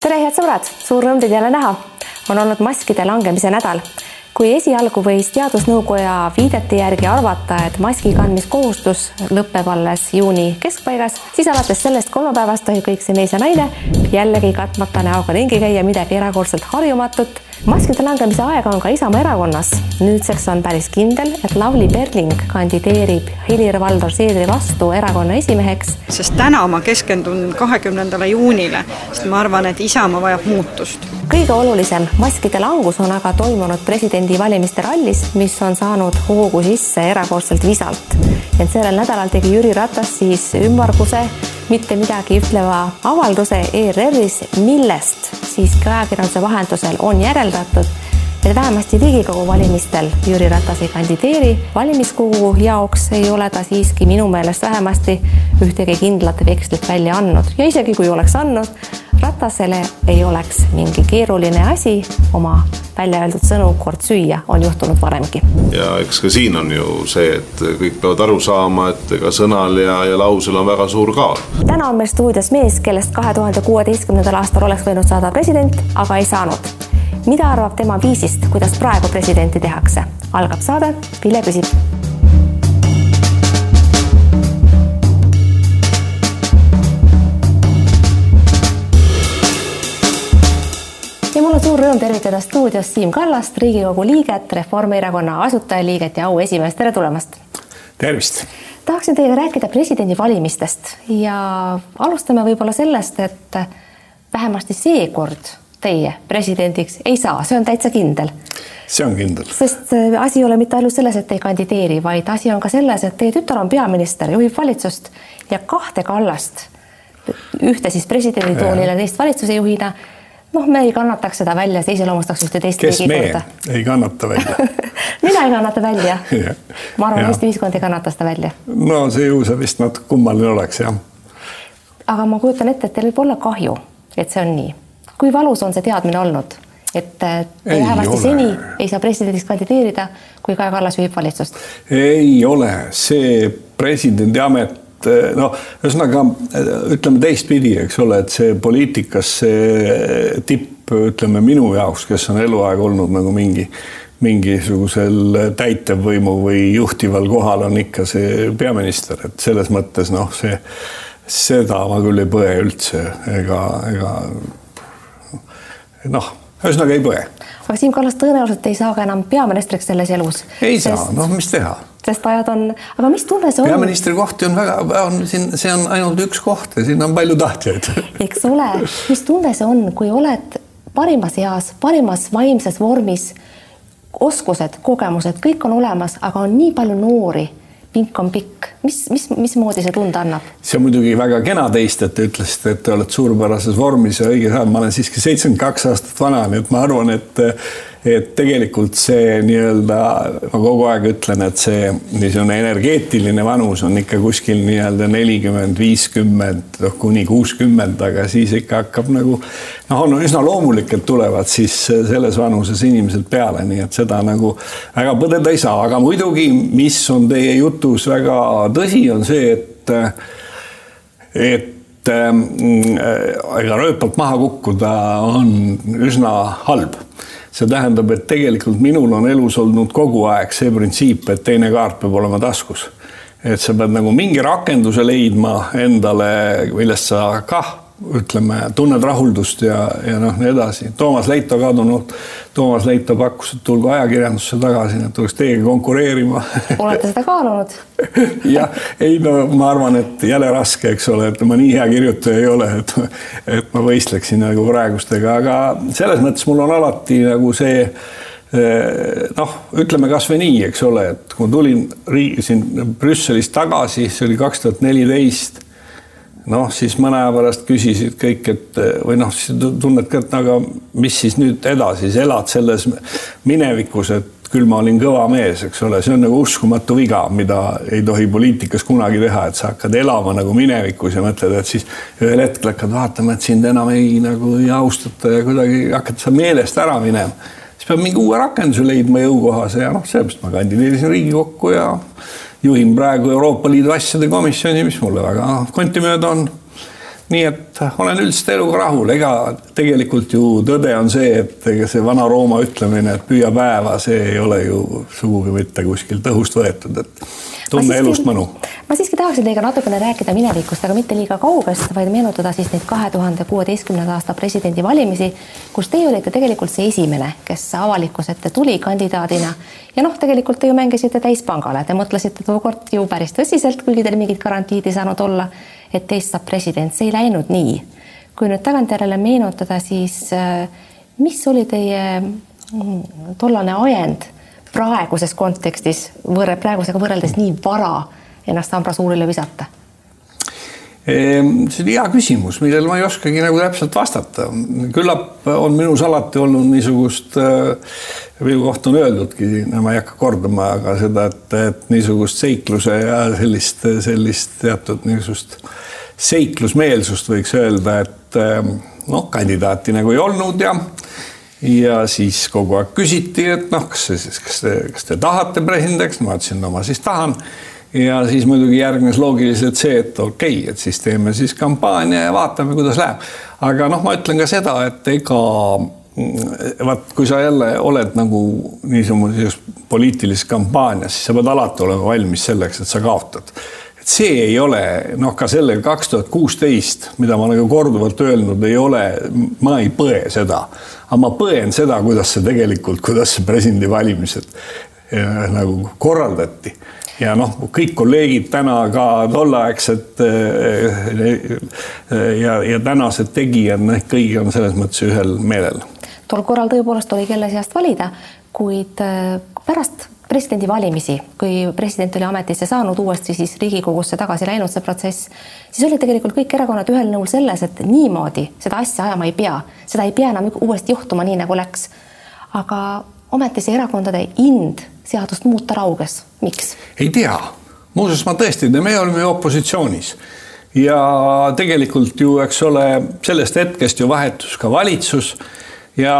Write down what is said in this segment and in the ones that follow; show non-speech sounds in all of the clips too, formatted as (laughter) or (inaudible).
tere, head sõbrad, suur rõõm teid jälle näha. on olnud maskide langemise nädal. kui esialgu võis Teadusnõukoja viidete järgi arvata, et maski kandmiskohustus lõpeb alles juuni keskpaigas, siis alates sellest kolmapäevast tohib kõik see mees ja naine jällegi katmata näoga ringi käia, midagi erakordselt harjumatut maskide langemise aeg on ka Isamaa erakonnas. nüüdseks on päris kindel, et Lavly Perling kandideerib Helir-Valdor Seedri vastu erakonna esimeheks. sest täna ma keskendun kahekümnendale juunile, sest ma arvan, et Isamaa vajab muutust. kõige olulisem maskide langus on aga toimunud presidendivalimiste rallis, mis on saanud hoogu sisse erakordselt visalt. ent sellel nädalal tegi Jüri Ratas siis ümmarguse mitte midagi ütleva avalduse ERR-is, millest siiski ajakirjanduse vahendusel on järeldatud, et vähemasti Riigikogu valimistel Jüri Ratas ei kandideeri. valimiskogu jaoks ei ole ta siiski minu meelest vähemasti ühtegi kindlat vekslit välja andnud ja isegi kui oleks andnud, Ratasele ei oleks mingi keeruline asi oma välja öeldud sõnu kord süüa, on juhtunud varemgi. ja eks ka siin on ju see, et kõik peavad aru saama, et ega sõnal ja, ja lausel on väga suur kaal. täna on meil stuudios mees, kellest kahe tuhande kuueteistkümnendal aastal oleks võinud saada president, aga ei saanud. Mida arvab tema viisist, kuidas praegu presidenti tehakse? algab saade Vilja küsib ja mul on suur rõõm tervitada stuudios Siim Kallast, Riigikogu liiget, Reformierakonna asutajaliiget ja auesimeest, tere tulemast. tervist. tahaksin teiega rääkida presidendivalimistest ja alustame võib-olla sellest, et vähemasti seekord teie presidendiks ei saa, see on täitsa kindel. see on kindel. sest asi ei ole mitte ainult selles, et te ei kandideeri, vaid asi on ka selles, et teie tütar on peaminister, juhib valitsust ja kahte Kallast, ühte siis presidendi toolile, teist valitsuse juhina noh, me ei kannataks seda välja, see iseloomustaks ühte teist kes me korda. ei kannata välja (laughs) mina ei kannata välja (laughs) ma arvan, Eesti ühiskond ei kannata seda välja. no see ju see vist natuke kummaline oleks jah. aga ma kujutan ette, et teil võib olla kahju, et see on nii. Kui valus on see teadmine olnud, et te vähemasti seni ei saa presidendiks kandideerida, kui Kaja Kallas juhib valitsust? ei ole, see presidendi amet Eh, noh, ühesõnaga ütleme teistpidi, eks ole, et see poliitikas see tipp, ütleme minu jaoks, kes on eluaeg olnud nagu mingi mingisugusel täitevvõimu või juhtival kohal on ikka see peaminister, et selles mõttes noh, see, seda ma küll ei põe üldse ega, ega noh, ühesõnaga ei põe. aga Siim Kallas tõenäoliselt ei saa ka enam peaministriks selles elus. ei sest... saa, noh, mis teha sest ajad on, aga mis tunne see on? peaministri kohti on väga, on siin, see on ainult üks koht ja siin on palju tahtjaid (laughs) eks ole, mis tunne see on, kui oled parimas eas, parimas vaimses vormis, oskused, kogemused, kõik on olemas, aga on nii palju noori pink on pikk, mis, mis, mismoodi see tunda annab? see on muidugi väga kena teist, et te ütlesite, et te olete suurepärases vormis ja õiges ajal, ma olen siiski seitsekümmend kaks aastat vana, nii et ma arvan, et et tegelikult see nii-öelda, ma kogu aeg ütlen, et see niisugune energeetiline vanus on ikka kuskil nii-öelda nelikümmend, viiskümmend, noh kuni kuuskümmend, aga siis ikka hakkab nagu noh, on üsna loomulik, et tulevad siis selles vanuses inimesed peale, nii et seda nagu väga põdeda ei saa, aga muidugi, mis on teie jutus väga tõsi, on see, et et ähm, ega rööpalt maha kukkuda on üsna halb see tähendab, et tegelikult minul on elus olnud kogu aeg see printsiip, et teine kaart peab olema taskus. et sa pead nagu mingi rakenduse leidma endale, millest sa kah ütleme, tunned rahuldust ja, ja noh, nii edasi. Toomas Leito kadunud, Toomas Leito pakkus, et tulge ajakirjandusse tagasi, et tuleks teiega konkureerima. olete seda kaalunud (laughs) jah, ei no ma arvan, et jälle raske, eks ole, et ma nii hea kirjutaja ei ole, et, et ma võistleksin nagu praegustega, aga selles mõttes mul on alati nagu see eh, noh, ütleme kasvõi nii, eks ole, et kui tulin riigi siin Brüsselist tagasi, see oli kaks tuhat neliteist noh, siis mõne aja pärast küsisid kõik, et või noh, tunned ka, et aga mis siis nüüd edasi, siis elad selles minevikus, et küll ma olin kõva mees, eks ole, see on nagu uskumatu viga, mida ei tohi poliitikas kunagi teha, et sa hakkad elama nagu minevikus ja mõtled, et siis ühel hetkel hakkad vaatama, et sind enam ei nagu ei austata ja kuidagi hakkad sa meelest ära minema. siis peab mingi uue rakenduse leidma jõukohase ja noh, sellepärast ma kandideerisin Riigikokku ja juhin praegu Euroopa Liidu asjade komisjoni, mis mulle väga kontimööda on. Nii et olen üldiselt eluga rahul, ega tegelikult ju tõde on see, et ega see Vana-Rooma ütlemine, et püüa päeva, see ei ole ju sugugi mitte kuskilt õhust võetud, et tunne siiski, elust mõnu. ma siiski tahaksin teiega natukene rääkida minevikust, aga mitte liiga kaugest, vaid meenutada siis neid kahe tuhande kuueteistkümnenda aasta presidendivalimisi, kus teie olite tegelikult see esimene, kes avalikkuse ette tuli kandidaadina. Ja noh, tegelikult te ju mängisite täispangale, te mõtlesite tookord ju päris tõsiselt, kuigi teil mingit garantiid ei saanud olla et teist saab president, see ei läinud nii. kui nüüd tagantjärele meenutada, siis äh, mis oli teie mm, tollane ajend praeguses kontekstis võrre, praegusega võrreldes nii vara ennast ambrasuurile visata? Ehm, see on hea küsimus, millele ma ei oskagi nagu täpselt vastata. küllap on minus alati olnud niisugust, äh, minu kohta on öeldudki, ma ei hakka kordama, aga seda, et, et niisugust seikluse ja sellist, sellist teatud niisugust seiklusmeelsust võiks öelda, et ähm, noh, kandidaati nagu ei olnud ja ja siis kogu aeg küsiti, et noh, kas kas te, kas te tahate presidendiks, ma ütlesin, no ma siis tahan. Ja siis muidugi järgnes loogiliselt see, et okei okay,, et siis teeme siis kampaania ja vaatame, kuidas läheb. aga noh, ma ütlen ka seda, et ega mm, vaat kui sa jälle oled nagu niisuguses poliitilises kampaanias, siis sa pead alati olema valmis selleks, et sa kaotad. Et see ei ole noh, ka sellega kaks tuhat kuusteist, mida ma ka korduvalt öelnud, ei ole, ma ei põe seda, aga ma põen seda, kuidas see tegelikult, kuidas see presidendivalimised eh, nagu korraldati ja noh, kõik kolleegid täna ka tolleaegsed eh, ja, ja tänased tegijad, noh, kõigil on selles mõttes ühel meelel. tol korral tõepoolest oli kelle seast valida, kuid eh, pärast presidendivalimisi, kui president oli ametisse saanud, uuesti siis Riigikogusse tagasi läinud see protsess, siis olid tegelikult kõik erakonnad ühel nõul selles, et niimoodi seda asja ajama ei pea, seda ei pea enam uuesti juhtuma, nii nagu läks. aga ometi see erakondade ind seadust muuta rauges, miks? ei tea, muuseas ma tõesti, me olime opositsioonis. Ja tegelikult ju, eks ole, sellest hetkest ju vahetus ka valitsus. Ja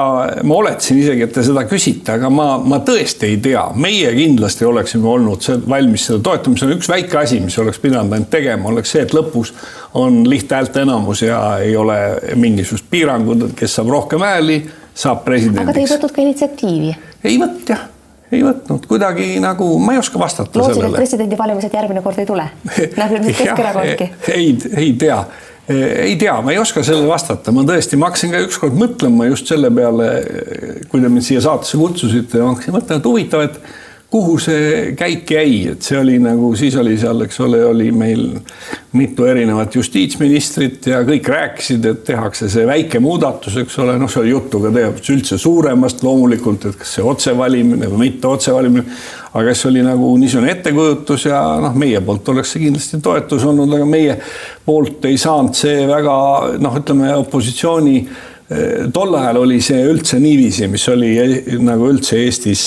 ma oletasin isegi, et te seda küsite, aga ma, ma tõesti ei tea, meie kindlasti oleksime olnud valmis seda toetama, see on üks väike asi, mis oleks pidanud ainult tegema, oleks see, et lõpus on lihthäälteenamus ja ei ole mingisugust piirangut, kes saab rohkem hääli, saab presidendiks. aga te ei võtnud ka initsiatiivi? ei võtnud jah ei võtnud kuidagi nagu, ma ei oska vastata Lootsid, sellele. presidendivalimised järgmine kord ei tule nagu (laughs) ilmselt Keskerakondki. ei, ei tea ei tea, ma ei oska sellele vastata, ma tõesti, ma hakkasin ka ükskord mõtlema just selle peale, kui te mind siia saatesse kutsusite, ma hakkasin mõtlema, et huvitav, et kuhu see käik jäi, et see oli nagu, siis oli seal, eks ole, oli meil mitu erinevat justiitsministrit ja kõik rääkisid, et tehakse see väike muudatus, eks ole, noh, see oli juttu ka tegelikult üldse suuremast loomulikult, et kas see otsevalimine või mitte otsevalimine. aga see oli nagu niisugune ettekujutus ja noh, meie poolt oleks see kindlasti toetus olnud, aga meie poolt ei saanud see väga noh, ütleme opositsiooni tol ajal oli see üldse niiviisi, mis oli nagu üldse Eestis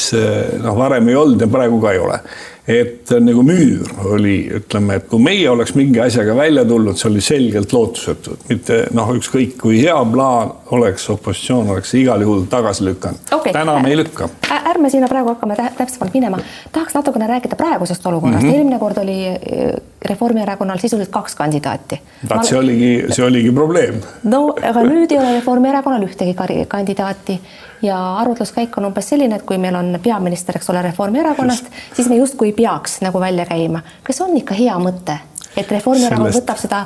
noh, varem ei olnud ja praegu ka ei ole et nagu müür oli, ütleme, et kui meie oleks mingi asjaga välja tulnud, see oli selgelt lootusetu, mitte noh, ükskõik kui hea plaan oleks, opositsioon oleks igal juhul tagasi lükanud okay.. täna me ei lükka. ärme sinna praegu hakkame täpsemalt minema, tahaks natukene rääkida praegusest olukorrast mm, -hmm. eelmine kord oli eh, Reformierakonnal sisuliselt kaks kandidaati. vaat see oligi, see oligi probleem. no aga nüüd ei ole Reformierakonnal ühtegi kandidaati ja arutluskäik on umbes selline, et kui meil on peaminister, eks ole, Reformierakonnast, siis me justkui ei peaks nagu välja käima. kas on ikka hea mõte, et Reformierakond Sellest... võtab seda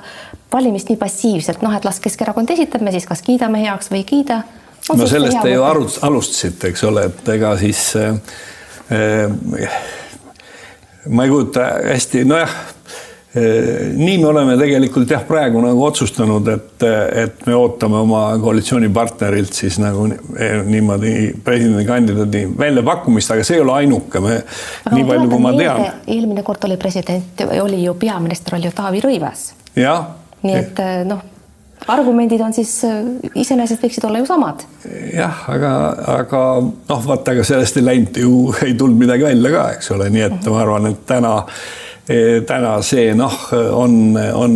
valimist nii passiivselt, noh, et las Keskerakond esitab, me siis kas kiidame heaks või ei kiida. no sellest te ju arut-, alustasite, eks ole, et ega siis äh, äh, ma ei kujuta hästi, nojah nii me oleme tegelikult jah, praegu nagu otsustanud, et, et me ootame oma koalitsioonipartnerilt siis nagu niimoodi presidendikandidaadi väljapakkumist, aga see ei ole ainuke, me aga nii palju, kui ma tean. eelmine kord oli president, oli ju peaminister oli ju Taavi Rõivas. nii et noh, argumendid on siis iseenesest võiksid olla ju samad. jah, aga, aga noh, vaata, aga sellest ei läinud ju, (laughs) ei tulnud midagi välja ka, eks ole, nii et ma arvan, et täna Eh, täna see noh, on, on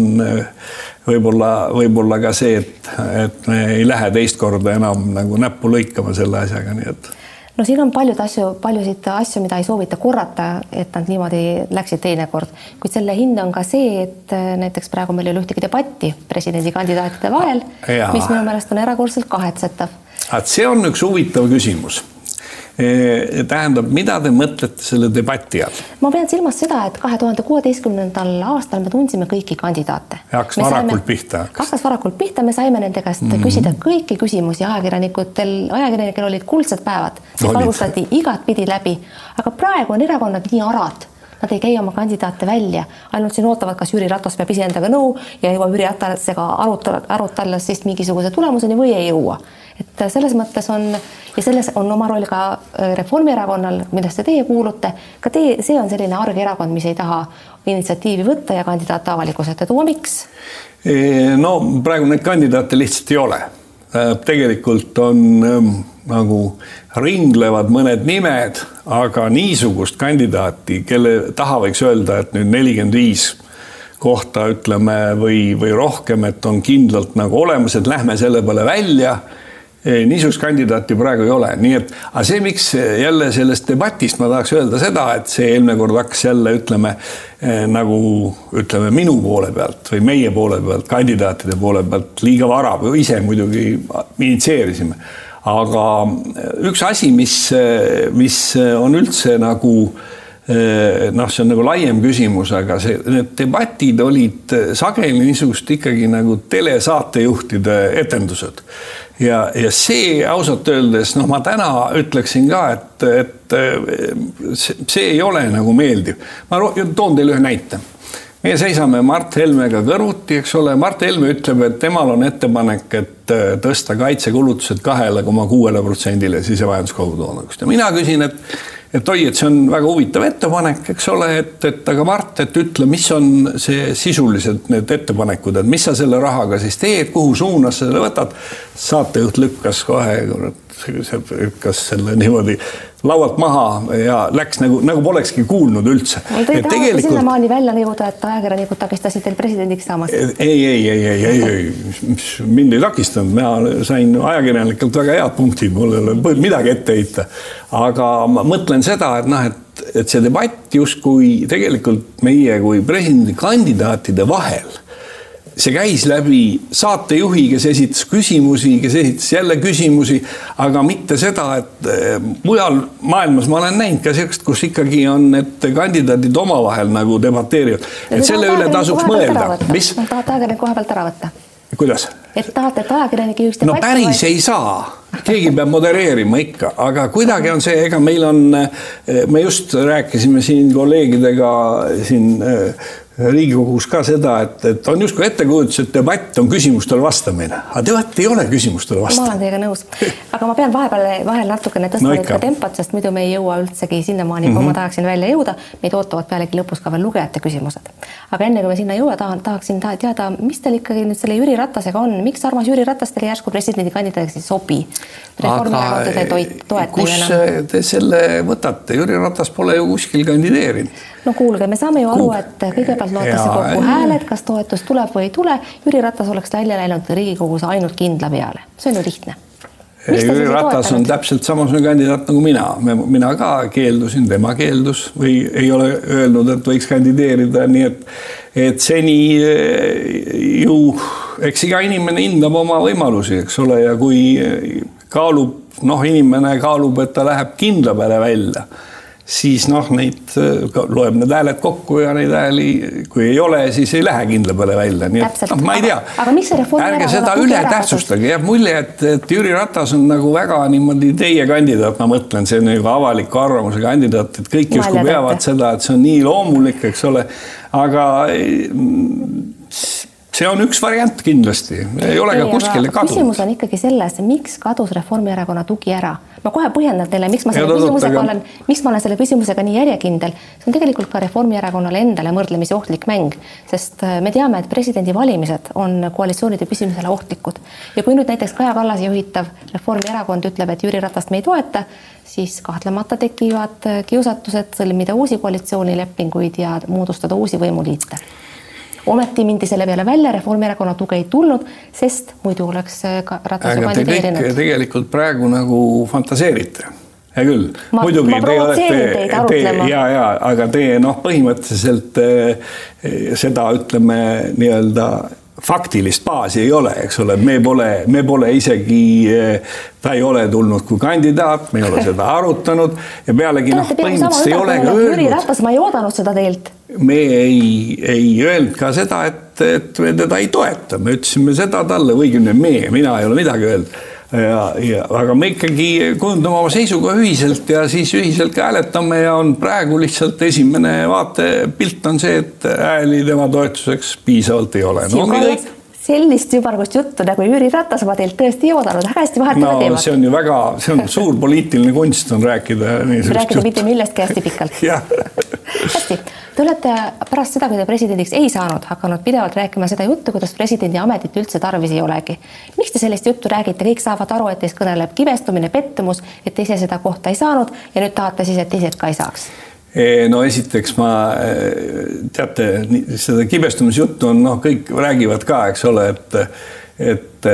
võib-olla, võib-olla ka see, et, et me ei lähe teist korda enam nagu näppu lõikama selle asjaga, nii et. No siin on paljud asju, paljusid asju, mida ei soovita korrata, et nad niimoodi läksid teinekord, kuid selle hind on ka see, et äh, näiteks praegu meil ei ole ühtegi debatti presidendikandidaatide vahel, mis minu meelest on erakordselt kahetsetav. et see on üks huvitav küsimus. Eh, tähendab, mida te mõtlete selle debati all? ma pean silmas seda, et kahe tuhande kuueteistkümnendal aastal me tundsime kõiki kandidaate. hakkas varakult pihta. hakkas varakult pihta, me saime nende käest mm -hmm. küsida kõiki küsimusi, ajakirjanikutel, ajakirjanikel olid kuldsed päevad, valgustati igatpidi läbi, aga praegu on erakonnad nii arad nad ei käi oma kandidaate välja, ainult siin ootavad, kas Jüri Ratas peab iseendaga nõu ja jõuab Jüri Ratasega arutada, arutades siis mingisuguse tulemuseni või ei jõua et selles mõttes on ja selles on oma roll ka äh, Reformierakonnal, millesse teie kuulute, ka teie, see on selline arg erakond, mis ei taha initsiatiivi võtta ja kandidaate avalikkuse ette tuua, miks? no praegu neid kandidaate lihtsalt ei ole. Äh, tegelikult on ähm, nagu ringlevad mõned nimed, aga niisugust kandidaati, kelle taha võiks öelda, et nüüd nelikümmend viis kohta ütleme või, või rohkem, et on kindlalt nagu olemas, et lähme selle peale välja niisugust kandidaati praegu ei ole, nii et, aga see, miks jälle sellest debatist ma tahaks öelda seda, et see eelmine kord hakkas jälle ütleme eh, nagu ütleme minu poole pealt või meie poole pealt, kandidaatide poole pealt liiga vara või ise muidugi initsieerisime. Aga üks asi, mis, mis on üldse nagu eh, noh, see on nagu laiem küsimus, aga see, need debatid olid sageli niisugust ikkagi nagu telesaatejuhtide etendused ja, ja see ausalt öeldes, noh, ma täna ütleksin ka, et, et see, see ei ole nagu meeldiv. ma toon teile ühe näite. Meie seisame Mart Helmega kõrvuti, eks ole, Mart Helme ütleb, et temal on ettepanek, et äh, tõsta kaitsekulutused kahele koma kuuele protsendile sisemajandus-kogutoodangust ja mina küsin, et et oi, et see on väga huvitav ettepanek, eks ole, et, et aga Mart, et ütle, mis on see sisuliselt need ettepanekud, et mis sa selle rahaga siis teed, kuhu suunas sa selle võtad. saatejuht lükkas kohe, lükkas selle niimoodi laualt maha ja läks nagu, nagu polekski kuulnud üldse. Te ei taha tegelikult... sinnamaani välja jõuda, et ajakirjanikud takistasid teil presidendiks saamast? ei, ei, ei, ei, ei, ei, mind ei takistanud, mina sain ajakirjanikelt väga head punktid, mul ei ole midagi ette heita. aga ma mõtlen seda, et noh, et, et see debatt justkui tegelikult meie kui presidendikandidaatide vahel see käis läbi saatejuhi, kes esitas küsimusi, kes esitas jälle küsimusi, aga mitte seda, et eh, mujal maailmas ma olen näinud ka sellist, kus ikkagi on need kandidaadid omavahel nagu debateerivad. et selle üle tasuks mõelda. mis? tahate ajakirjaniku koha pealt ära võtta? kuidas? et tahate, et ajakirjanik juhiks debatti? no päris ei saa, keegi peab modereerima ikka, aga kuidagi on see, ega meil on, eh, me just rääkisime siin kolleegidega siin eh, Riigikogus ka seda, et, et on justkui ettekujutus, et debatt on küsimustele vastamine, aga debatt ei ole küsimustele vastamine. ma olen teiega nõus, aga ma pean vahepeal, vahel natukene tõstma no, ikka tempot, sest muidu me ei jõua üldsegi sinnamaani mm, -hmm. kuhu ma mhm. tahaksin välja jõuda. meid ootavad pealegi lõpus ka veel lugejate küsimused. aga enne kui me sinna jõua tahan, tahaksin teada, mis teil ikkagi nüüd selle Jüri Ratasega on, miks armas Jüri Ratas teile järsku presidendikandidaadiks ei sobi? Reformierakond teda ei toeta. kus te selle võtate, Jüri Ratas pole ju kuskil kandideerinud no kuulge, me saame ju aru, et kõigepealt loetakse kokku hääled, kas toetus tuleb või ei tule. Jüri Ratas oleks välja läinud Riigikogus ainult kindla peale, see on ju lihtne. Jüri Ratas on täpselt samasugune kandidaat nagu mina, mina ka keeldusin, tema keeldus või ei ole öelnud, et võiks kandideerida, nii et, et seni eh, ju eks iga inimene hindab oma võimalusi, eks ole, ja kui kaalub, noh, inimene kaalub, et ta läheb kindla peale välja siis noh, neid loeb need hääled kokku ja neid hääli, kui ei ole, siis ei lähe kindla peale välja, nii et noh, ma ei tea. aga miks see Reformierakonna ärge seda üle tähtsustage, jääb mulje, et, et Jüri Ratas on nagu väga niimoodi teie kandidaat, ma mõtlen, see on nagu avaliku arvamuse kandidaat, et kõik justkui peavad seda, et see on nii loomulik, eks ole, aga see on üks variant kindlasti, ei ole ka kuskile kadunud. küsimus on ikkagi selles, miks kadus Reformierakonna tugi ära ma kohe põhjendan teile, miks ma selle ja, küsimusega aga... olen, miks ma olen selle küsimusega nii järjekindel. see on tegelikult ka Reformierakonnale endale võrdlemisi ohtlik mäng, sest äh, me teame, et presidendivalimised on koalitsioonide püsimisele ohtlikud ja kui nüüd näiteks Kaja Kallase juhitav Reformierakond ütleb, et Jüri Ratast me ei toeta, siis kahtlemata tekivad äh, kiusatused sõlmida uusi koalitsioonilepinguid ja moodustada uusi võimuliite ometi mindi selle peale välja, Reformierakonna tuge ei tulnud, sest muidu oleks äh, ka Ratas ju kandideerinud. tegelikult praegu nagu fantaseerite hea küll, muidugi te olete, te ja, ja aga te noh, põhimõtteliselt eh, seda ütleme nii-öelda faktilist baasi ei ole, eks ole, me pole, me pole isegi, ta ei ole tulnud kui kandidaat, me ei ole seda arutanud ja pealegi noh, põhimõtteliselt ei ole ka öelnud. Jüri Ratas, ma ei oodanud seda teilt. Me ei, ei öelnud ka seda, et, et me teda ei toeta, me ütlesime seda talle, õigemini me, mina ei ole midagi öelnud. Ja, ja aga me ikkagi kujundame oma seisukoha ühiselt ja siis ühiselt ka hääletame ja on praegu lihtsalt esimene vaatepilt on see, et hääli tema toetuseks piisavalt ei ole. No,. sellist ümmargust juttu nagu Jüri Ratas ma teilt tõesti ei oodanud, väga hästi vahetame no, teemat. see on ju väga, see on suur poliitiline kunst on rääkida. rääkida mitte millestki hästi pikalt. (laughs) Hästi Te olete pärast seda, kui te presidendiks ei saanud, hakanud pidevalt rääkima seda juttu, kuidas presidendi ametit üldse tarvis ei olegi. miks te sellist juttu räägite, kõik saavad aru, et teist kõneleb kibestumine, pettumus, et te ise seda kohta ei saanud ja nüüd tahate siis, et teised ka ei saaks? no esiteks ma, teate, seda kibestumisjuttu on noh, kõik räägivad ka, eks ole, et et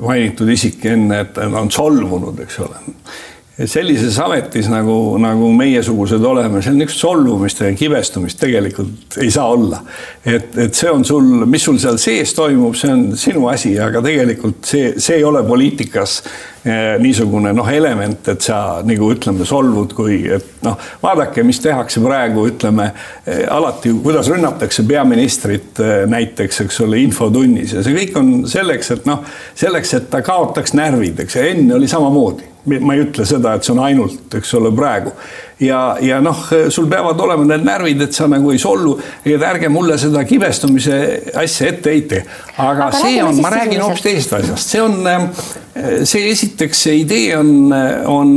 mainitud isik enne, et ta on solvunud, eks ole sellises ametis nagu, nagu meiesugused oleme, seal niisugust solvumist ja kibestumist tegelikult ei saa olla. et, et see on sul, mis sul seal sees toimub, see on sinu asi, aga tegelikult see, see ei ole poliitikas eh, niisugune noh, element, et sa nagu ütleme, solvud, kui et noh, vaadake, mis tehakse praegu, ütleme eh, alati, kuidas rünnatakse peaministrit eh, näiteks, eks ole, infotunnis ja see kõik on selleks, et noh, selleks, et ta kaotaks närvid, eks enne oli samamoodi ma ei ütle seda, et see on ainult, eks ole, praegu. Ja, ja noh, sul peavad olema need närvid, et sa nagu ei solvu, et ärge mulle seda kibestumise asja ette heite. aga, aga see on, ma räägin hoopis teisest asjast, see on, see esiteks see idee on, on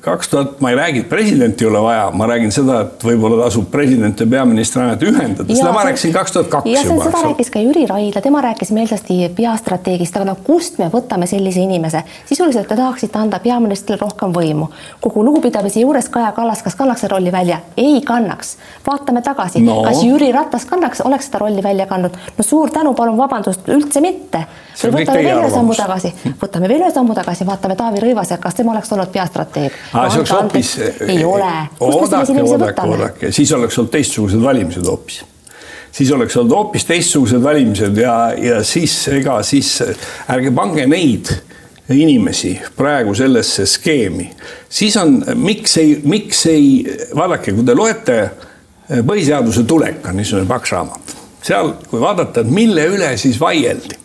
kaks tuhat, ma ei räägi, et presidenti ei ole vaja, ma räägin seda, et võib-olla tasub president ja peaministri amet ühendada, seda ma rääkisin kaks tuhat kaks juba. seda rääkis ka Jüri Raidla, tema rääkis meelsasti peastrateegist, aga no kust me võtame sellise inimese, sisuliselt te tahaksite anda peaministrile rohkem võimu. kogu lugupidamise juures Kaja Kallas, kas kannaks seda rolli välja? ei kannaks. vaatame tagasi no., kas Jüri Ratas kannaks, oleks seda rolli välja kandnud? no suur tänu, palun vabandust, üldse mitte. või võtame veel sammu tagasi, võtame veel ühe sammu tagasi, vaatame Taavi Rõivase, kas tema oleks olnud peastrateeg? see oleks hoopis. ei ole. oodake, oodake, oodake, siis oleks olnud teistsugused valimised hoopis siis oleks olnud hoopis teistsugused valimised ja, ja siis ega siis ärge pange neid inimesi praegu sellesse skeemi, siis on, miks ei, miks ei, vaadake, kui te loete eh, põhiseaduse tulek on niisugune paks raamat, seal, kui vaadata, et mille üle siis vaieldi,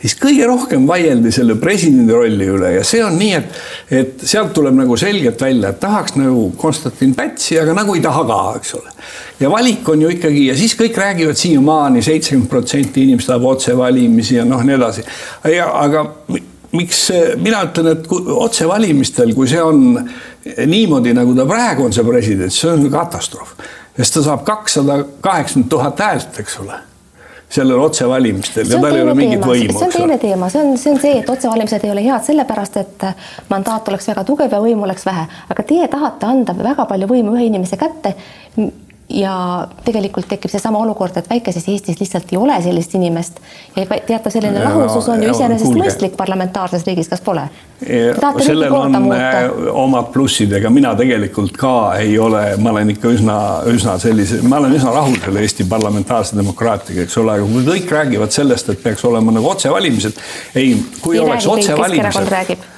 siis kõige rohkem vaieldi selle presidendi rolli üle ja see on nii, et, et sealt tuleb nagu selgelt välja, et tahaks nagu Konstantin Pätsi, aga nagu ei taha ka, eks ole. ja valik on ju ikkagi ja siis kõik räägivad siiamaani, seitsekümmend protsenti inimesi tahab otsevalimisi ja noh, nii edasi. aga miks mina ütlen, et otsevalimistel, kui see on niimoodi, nagu ta praegu on, see president, see on katastroof. sest ta saab kakssada kaheksakümmend tuhat häält, eks ole sellel otsevalimistel ja tal ei ole mingit võimu. see on teine teema, see on, see on see, et otsevalimised ei ole head sellepärast, et mandaat oleks väga tugev ja võimu oleks vähe, aga teie tahate anda väga palju võimu ühe inimese kätte ja tegelikult tekib seesama olukord, et väikeses Eestis lihtsalt ei ole sellist inimest ja teatav selline lahusus on ju iseenesest mõistlik parlamentaarses riigis, kas pole? sellel on muuta. Äh, omad plussid, ega mina tegelikult ka ei ole, ma olen ikka üsna, üsna sellise, ma olen üsna rahul selle Eesti parlamentaarse demokraatiaga, eks ole, aga kui kõik räägivad sellest, et peaks olema nagu otsevalimised, ei, kui ei oleks otsevalimised,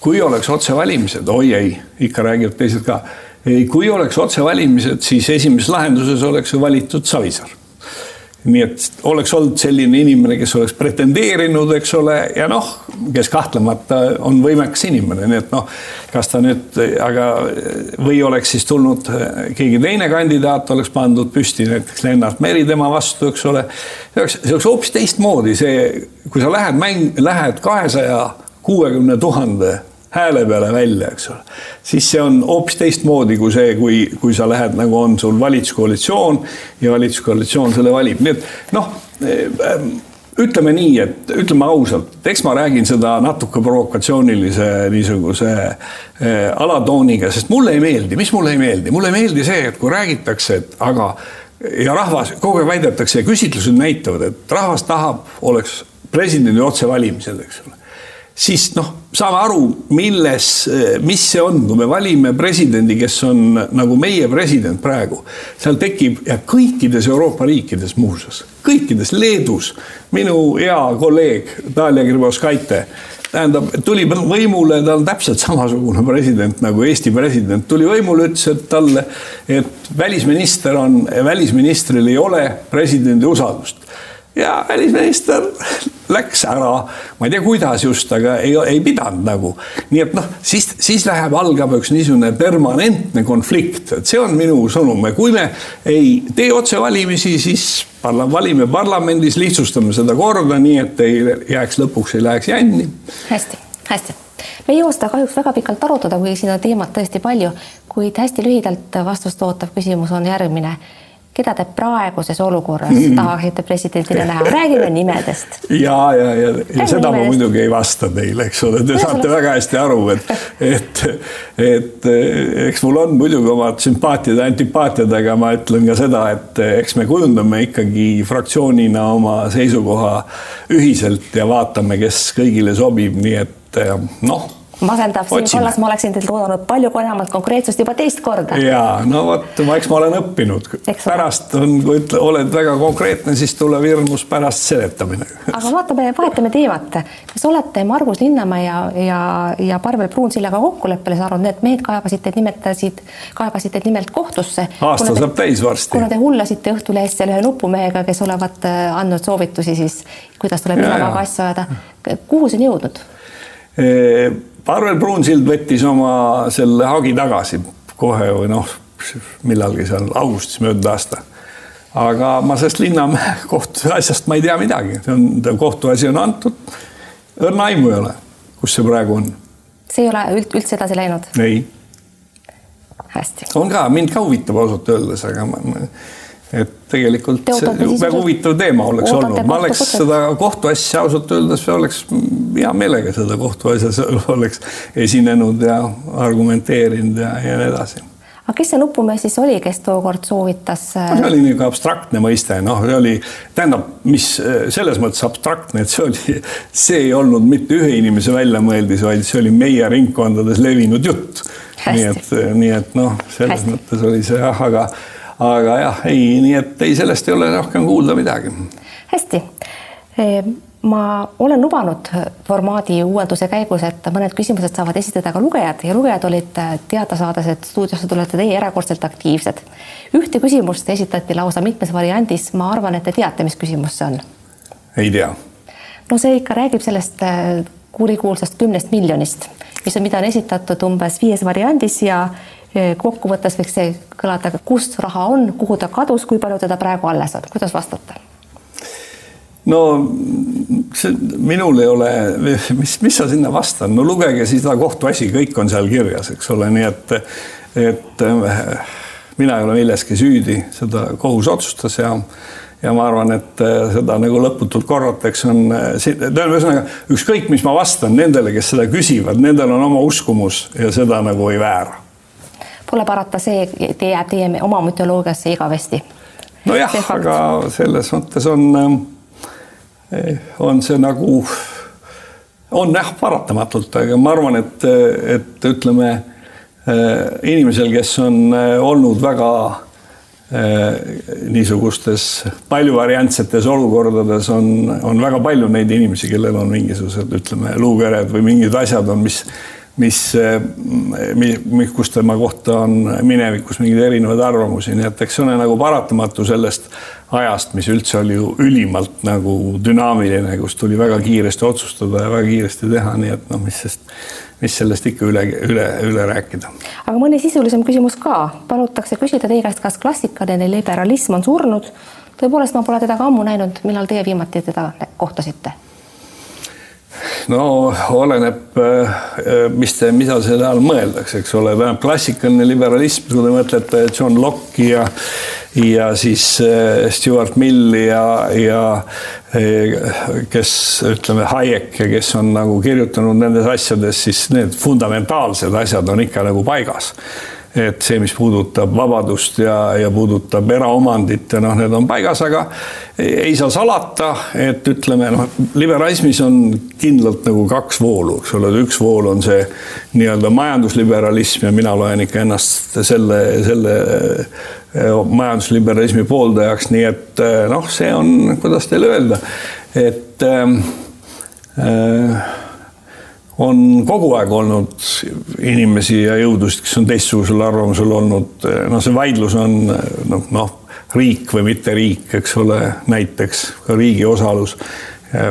kui oleks otsevalimised, oi ei, ikka räägivad teised ka kui oleks otsevalimised, siis esimeses lahenduses oleks ju valitud Savisaar. nii et oleks olnud selline inimene, kes oleks pretendeerinud, eks ole, ja noh, kes kahtlemata on võimekas inimene, nii et noh, kas ta nüüd, aga või oleks siis tulnud keegi teine kandidaat, oleks pandud püsti näiteks Lennart Meri tema vastu, eks ole. see oleks, see oleks hoopis teistmoodi, see, kui sa lähed mäng, lähed kahesaja kuuekümne tuhande hääle peale välja, eks ole. siis see on hoopis teistmoodi kui see, kui, kui sa lähed, nagu on sul valitsuskoalitsioon ja valitsuskoalitsioon selle valib, nii et noh äh, ütleme nii, et ütleme ausalt, eks ma räägin seda natuke provokatsioonilise niisuguse äh, alatooniga, sest mulle ei meeldi, mis mulle ei meeldi, mulle ei meeldi see, et kui räägitakse, et aga ja rahvas kogu aeg väidetakse ja küsitlused näitavad, et rahvas tahab, oleks presidendi otsevalimised, eks ole siis noh, saame aru, milles, mis see on, kui me valime presidendi, kes on nagu meie president praegu. seal tekib ja kõikides Euroopa riikides muuseas, kõikides, Leedus, minu hea kolleeg Dalia Grybauskaite tähendab, tuli võimule, ta on täpselt samasugune president nagu Eesti president, tuli võimule, ütles, et talle, et välisminister on, välisministril ei ole presidendi usaldust ja välisminister läks ära, ma ei tea, kuidas just, aga ei, ei pidanud nagu. nii et noh, siis, siis läheb, algab üks niisugune permanentne konflikt, et see on minu sõnum. Ja kui me ei tee otsevalimisi, siis parla-, valime parlamendis, lihtsustame seda korda nii, et ei jääks lõpuks, ei läheks jänni. hästi, hästi. Me ei jõua seda kahjuks väga pikalt arutada, kuigi siin on teemat tõesti palju, kuid hästi lühidalt vastust ootav küsimus on järgmine keda te praeguses olukorras mm. tahaksite presidendina näha, räägime nimedest. ja, ja, ja, ja seda nimedest. ma muidugi ei vasta teile, eks ole, te Kuidas saate oleks? väga hästi aru, et, et, et eks mul on muidugi omad sümpaatiad ja antipaatiad, aga ma ütlen ka seda, et eks me kujundame ikkagi fraktsioonina oma seisukoha ühiselt ja vaatame, kes kõigile sobib, nii et noh masendav Siim Kallas, ma oleksin teilt oodanud palju enamat konkreetsust juba teist korda. ja no vot, ma, eks ma olen õppinud, pärast on, kui ütle, oled väga konkreetne, siis tuleb hirmus pärast seletamine. aga vaatame, vahetame teemat. kas olete Margus Linnamäe ja, ja, ja Parvel Pruunsillaga kokkuleppele saanud, need mehed kaebasid teid, nimetasid, kaebasid teid nimelt kohtusse. aasta saab täis varsti. kuna te hullasite Õhtulehes seal ühe nupumehega, kes olevat äh, andnud soovitusi siis, kuidas tuleb Isamaaga asju ajada. kuhu see on jõudnud? Parvel Pruunsild võttis oma selle hagi tagasi kohe või noh, millalgi seal augustis möödunud aasta. aga ma sellest Linnamäe (laughs) kohtuasjast ma ei tea midagi, see on, kohtuasi on antud. õrna aimu ei ole, kus see praegu on. see ei ole üld, üldse edasi läinud? ei. hästi. on ka, mind ka huvitab ausalt öeldes, aga ma, ma tegelikult see väga huvitav teema oleks olnud, ma oleks seda kohtuasja ausalt öeldes oleks hea meelega seda kohtuasjas (laughs) oleks esinenud ja argumenteerinud ja, ja nii edasi aga kes see nupumees siis oli, kes tookord soovitas no,? see oli niisugune abstraktne mõiste, noh, see oli, tähendab, mis selles mõttes abstraktne, et see oli, see ei olnud mitte ühe inimese väljamõeldis, vaid see oli meie ringkondades levinud jutt. nii et, nii et noh, selles Hästi. mõttes oli see jah, aga aga jah, ei, nii et ei, sellest ei ole rohkem kuulda midagi. hästi. ma olen lubanud formaadi uuenduse käigus, et mõned küsimused saavad esitada ka lugejad ja lugejad olid teada saades, et stuudiosse tulete teie erakordselt aktiivsed. ühte küsimust esitati lausa mitmes variandis, ma arvan, et te teate, mis küsimus see on? ei tea. no see ikka räägib sellest kurikuulsast kümnest miljonist, mis on, mida on esitatud umbes viies variandis ja kokkuvõttes võiks see kõlada, kus raha on, kuhu ta kadus, kui palju teda praegu alles on, kuidas vastata? no see minul ei ole, mis, mis sa sinna vastan, no lugege siis seda kohtuasi, kõik on seal kirjas, eks ole, nii et, et mina ei ole milleski süüdi, seda kohus otsustas ja ja ma arvan, et seda nagu lõputult korratakse, on, tähendab, ühesõnaga ükskõik, mis ma vastan nendele, kes seda küsivad, nendel on oma uskumus ja seda nagu ei väära pole parata, see jääb teie oma mütoloogiasse igavesti. nojah, aga selles mõttes on, on see nagu, on jah, paratamatult, aga ma arvan, et, et ütleme inimesel, kes on olnud väga niisugustes paljuvariantsetes olukordades on, on väga palju neid inimesi, kellel on mingisugused, ütleme, luukered või mingid asjad on, mis mis, mis, kus tema kohta on minevikus mingeid erinevaid arvamusi, nii et eks see on nagu paratamatu sellest ajast, mis üldse oli ju ülimalt nagu dünaamiline, kus tuli väga kiiresti otsustada ja väga kiiresti teha, nii et noh, mis sest, mis sellest ikka üle, üle, üle rääkida. aga mõni sisulisem küsimus ka, palutakse küsida teie käest, kas klassikaline liberalism on surnud? tõepoolest, ma pole teda ka ammu näinud, millal teie viimati teda kohtasite no oleneb, äh, mis te, mida selle all mõeldakse, eks ole, tähendab klassikaline liberalism, kui te mõtlete John Locke'i ja ja siis äh, Stewart Milli ja, ja äh, kes ütleme, Hayek ja kes on nagu kirjutanud nendes asjades, siis need fundamentaalsed asjad on ikka nagu paigas et see, mis puudutab vabadust ja, ja puudutab eraomandit ja noh, need on paigas, aga ei saa salata, et ütleme noh, liberalismis on kindlalt nagu kaks voolu, eks ole, üks vool on see nii-öelda majandusliberalism ja mina loen ikka ennast selle, selle eh, majandusliberalismi pooldajaks, nii et eh, noh, see on, kuidas teile öelda, et äh, äh, on kogu aeg olnud inimesi ja jõudusid, kes on teistsugusel arvamusel olnud, noh, see vaidlus on noh, noh, riik või mitte riik, eks ole, näiteks ka riigi osalus.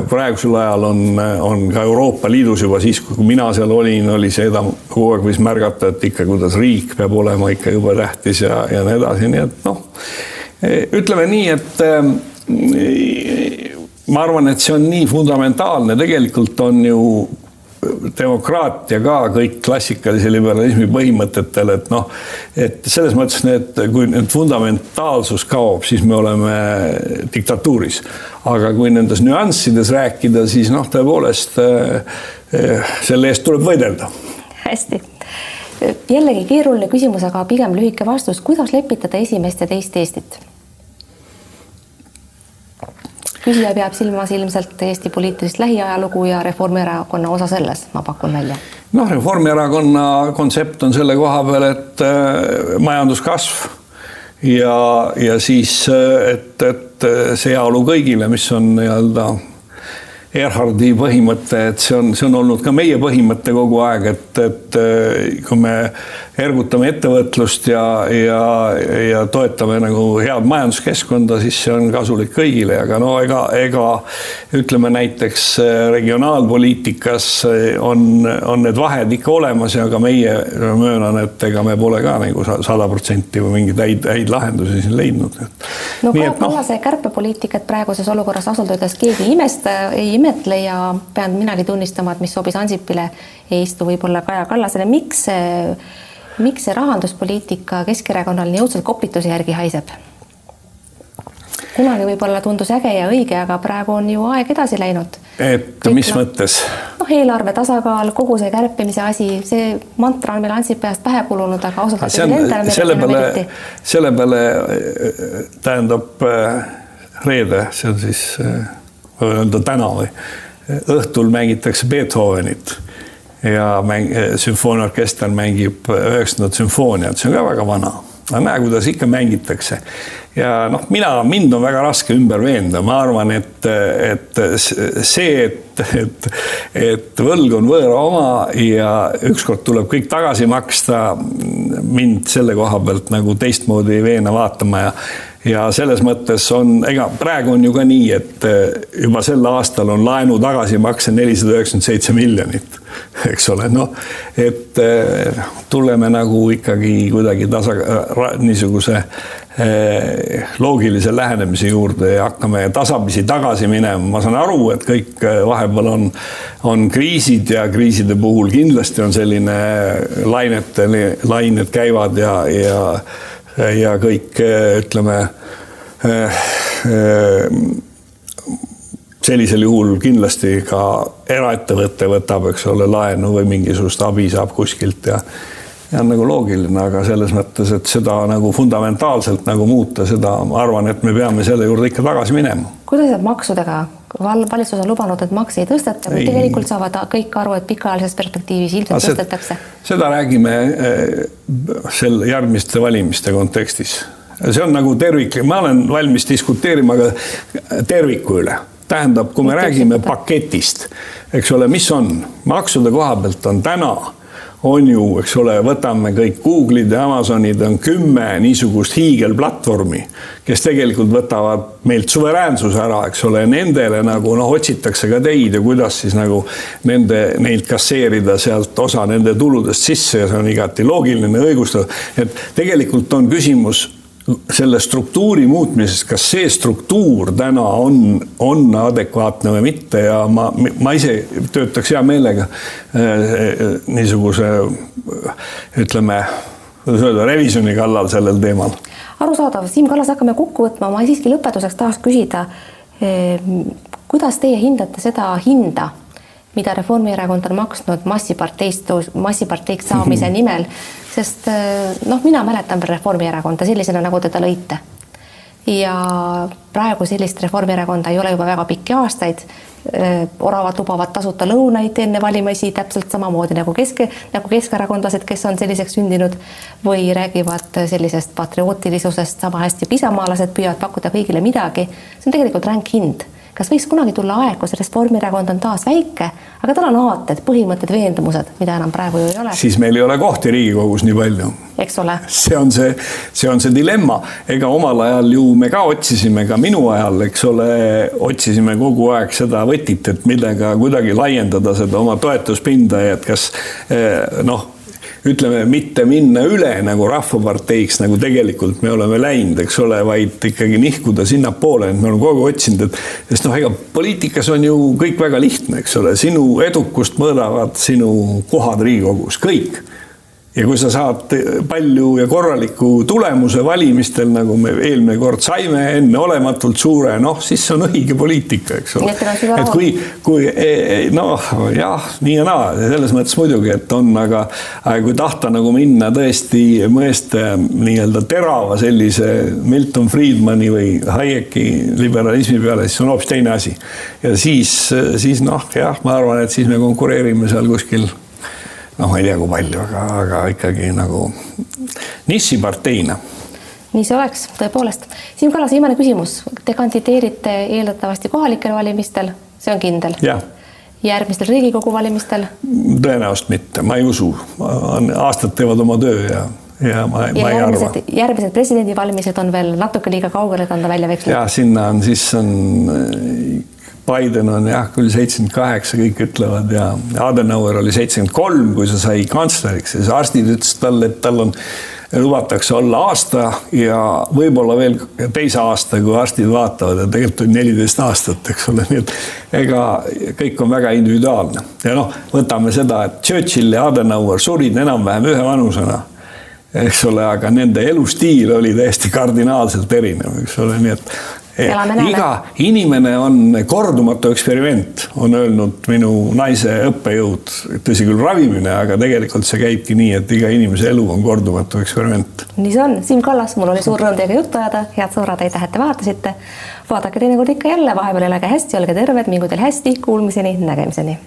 praegusel ajal on, on ka Euroopa Liidus juba siis, kui mina seal olin, oli seda kogu aeg võis märgata, et ikka, kuidas riik peab olema ikka juba tähtis ja, ja nii edasi, nii et noh, ütleme nii, et ma arvan, et see on nii fundamentaalne, tegelikult on ju demokraatia ka kõik klassikalise liberalismi põhimõtetel, et noh, et selles mõttes need, kui nüüd fundamentaalsus kaob, siis me oleme diktatuuris. aga kui nendes nüanssides rääkida, siis noh, tõepoolest eh, selle eest tuleb võidelda. hästi jällegi keeruline küsimus, aga pigem lühike vastus, kuidas lepitada esimest ja teist Eestit? Küsija peab silmas ilmselt Eesti poliitilist lähiajalugu ja Reformierakonna osa selles, ma pakun välja. noh, Reformierakonna kontsept on selle koha peal, et äh, majanduskasv ja, ja siis, äh, et, et see heaolu kõigile, mis on nii-öelda Erhardi põhimõte, et see on, see on olnud ka meie põhimõte kogu aeg, et, et äh, kui me ergutame ettevõtlust ja, ja, ja toetame nagu head majanduskeskkonda, siis see on kasulik kõigile, aga no ega, ega ütleme näiteks äh, regionaalpoliitikas äh, on, on need vahed ikka olemas ja ka meie möönan, et ega me pole ka nagu sada protsenti või mingeid häid, häid lahendusi siin leidnud. no Kaja Kallase no, kärpepoliitikat praeguses olukorras ausalt öeldes keegi ei imesta, ei imesta imetle ja pean minagi tunnistama, et mis sobis Ansipile, ei istu võib-olla Kaja Kallasele. miks see, miks see rahanduspoliitika Keskerakonnal nii õudselt kopituse järgi haiseb? kunagi võib-olla tundus äge ja õige, aga praegu on ju aeg edasi läinud. et Kõik mis la... mõttes? noh, eelarve tasakaal, kogu see kärpimise asi, see mantra on meil Ansipajast pähe kulunud, aga ausalt öeldes selle peale, selle peale äh, tähendab äh, reede, see on siis äh, öelda täna või õhtul mängitakse Beethovenit ja mäng, sümfooniaorkester mängib üheksandat sümfooniat, see on ka väga vana. aga näe, kuidas ikka mängitakse. ja noh, mina, mind on väga raske ümber veenda, ma arvan, et, et see, et, et, et võlg on võõra oma ja ükskord tuleb kõik tagasi maksta, mind selle koha pealt nagu teistmoodi ei veena vaatama ja ja selles mõttes on, ega praegu on ju ka nii, et eh, juba sel aastal on laenu tagasimakse nelisada üheksakümmend seitse miljonit, (laughs) eks ole, noh, et eh, tuleme nagu ikkagi kuidagi tasa, niisuguse eh, loogilise lähenemise juurde ja hakkame tasapisi tagasi minema. ma saan aru, et kõik vahepeal on, on kriisid ja kriiside puhul kindlasti on selline lainete, lained käivad ja, ja ja kõik ütleme eh, eh, sellisel juhul kindlasti ka eraettevõte võtab, eks ole, laenu või mingisugust abi saab kuskilt ja ja on nagu loogiline, aga selles mõttes, et seda nagu fundamentaalselt nagu muuta, seda ma arvan, et me peame selle juurde ikka tagasi minema. kuidas jääb maksudega? valitsus on lubanud, et makse ei tõsteta, kuid tegelikult saavad kõik aru, et pikaajalises perspektiivis ilmselt see, tõstetakse. seda räägime eh, sel järgmiste valimiste kontekstis. see on nagu tervik, ma olen valmis diskuteerima ka terviku üle tähendab, kui me Mitte räägime paketist, eks ole, mis on maksude koha pealt on täna on ju, eks ole, võtame kõik Google'id ja Amazonid on kümme niisugust hiigelplatvormi, kes tegelikult võtavad meilt suveräänsuse ära, eks ole, nendele nagu noh, otsitakse ka teid ja kuidas siis nagu nende, neilt kasseerida sealt osa nende tuludest sisse ja see on igati loogiline, õigustatud. et tegelikult on küsimus selle struktuuri muutmisest, kas see struktuur täna on, on adekvaatne või mitte ja ma, ma ise töötaks hea meelega äh, niisuguse ütleme, kuidas öelda, revisjoni kallal sellel teemal. arusaadav, Siim Kallas, hakkame kokku võtma, ma siiski lõpetuseks tahaks küsida, äh, kuidas teie hindate seda hinda, mida Reformierakond on maksnud massiparteist, massiparteiks saamise (laughs) nimel, sest noh, mina mäletan veel Reformierakonda sellisena, nagu te ta lõite ja praegu sellist Reformierakonda ei ole juba väga pikki aastaid. oravad lubavad tasuta lõunaid enne valimisi täpselt samamoodi nagu kesk, nagu keskerakondlased, kes on selliseks sündinud või räägivad sellisest patriootilisusest sama hästi kui isamaalased püüavad pakkuda kõigile midagi. see on tegelikult ränk hind kas võiks kunagi tulla aeg, kus Reformierakond on taas väike, aga tal on aated, põhimõtted, veendumused, mida enam praegu ju ei ole. siis meil ei ole kohti Riigikogus nii palju. eks ole. see on see, see on see dilemma, ega omal ajal ju me ka otsisime, ka minu ajal, eks ole, otsisime kogu aeg seda võtit, et millega kuidagi laiendada seda oma toetuspinda ja et kas eh, noh ütleme, mitte minna üle nagu Rahvaparteiks, nagu tegelikult me oleme läinud, eks ole, vaid ikkagi nihkuda sinnapoole, et me oleme kogu aeg otsinud, et sest noh, ega poliitikas on ju kõik väga lihtne, eks ole, sinu edukust mõõdavad sinu kohad Riigikogus, kõik ja kui sa saad palju ja korraliku tulemuse valimistel, nagu me eelmine kord saime, enneolematult suure, noh, siis see on õige poliitika, eks ole. et kui, kui e, e, noh, jah, nii ja naa, selles mõttes muidugi, et on, aga, aga kui tahta nagu minna tõesti mõeste nii-öelda terava sellise Milton Friedmani või Hayeki liberalismi peale, siis on hoopis teine asi. ja siis, siis noh, jah, ma arvan, et siis me konkureerime seal kuskil noh, ma ei tea, kui palju, aga, aga ikkagi nagu nišiparteina nii see oleks tõepoolest. Siim Kallas, viimane küsimus. Te kandideerite eeldatavasti kohalikel valimistel, see on kindel? järgmistel Riigikogu valimistel? tõenäoliselt mitte, ma ei usu. aastad teevad oma töö ja, ja ma, ma ei arva. järgmised presidendivalimised on veel natuke liiga kaugele, et anda välja vekslit. ja sinna on, siis on Biden on jah, küll seitsekümmend kaheksa, kõik ütlevad ja Adenauer oli seitsekümmend kolm, kui ta sai kantsleriks ja siis arstid ütlesid talle, et tal on, lubatakse olla aasta ja võib-olla veel teise aasta, kui arstid vaatavad ja tegelikult on neliteist aastat, eks ole, nii et ega kõik on väga individuaalne. Ja noh, võtame seda, et Churchill ja Adenauer surid enam-vähem ühe vanusena eks ole, aga nende elustiil oli täiesti kardinaalselt erinev, eks ole, nii et iga inimene on kordumatu eksperiment, on öelnud minu naise õppejõud, tõsi küll, ravimine, aga tegelikult see käibki nii, et iga inimese elu on kordumatu eksperiment. nii see on, Siim Kallas, mul oli suur rõõm teiega juttu ajada, head sõbrad, aitäh, et te vaatasite. vaadake teinekord ikka jälle, vahepeal elage hästi, olge terved, mingu teil hästi, kuulmiseni, nägemiseni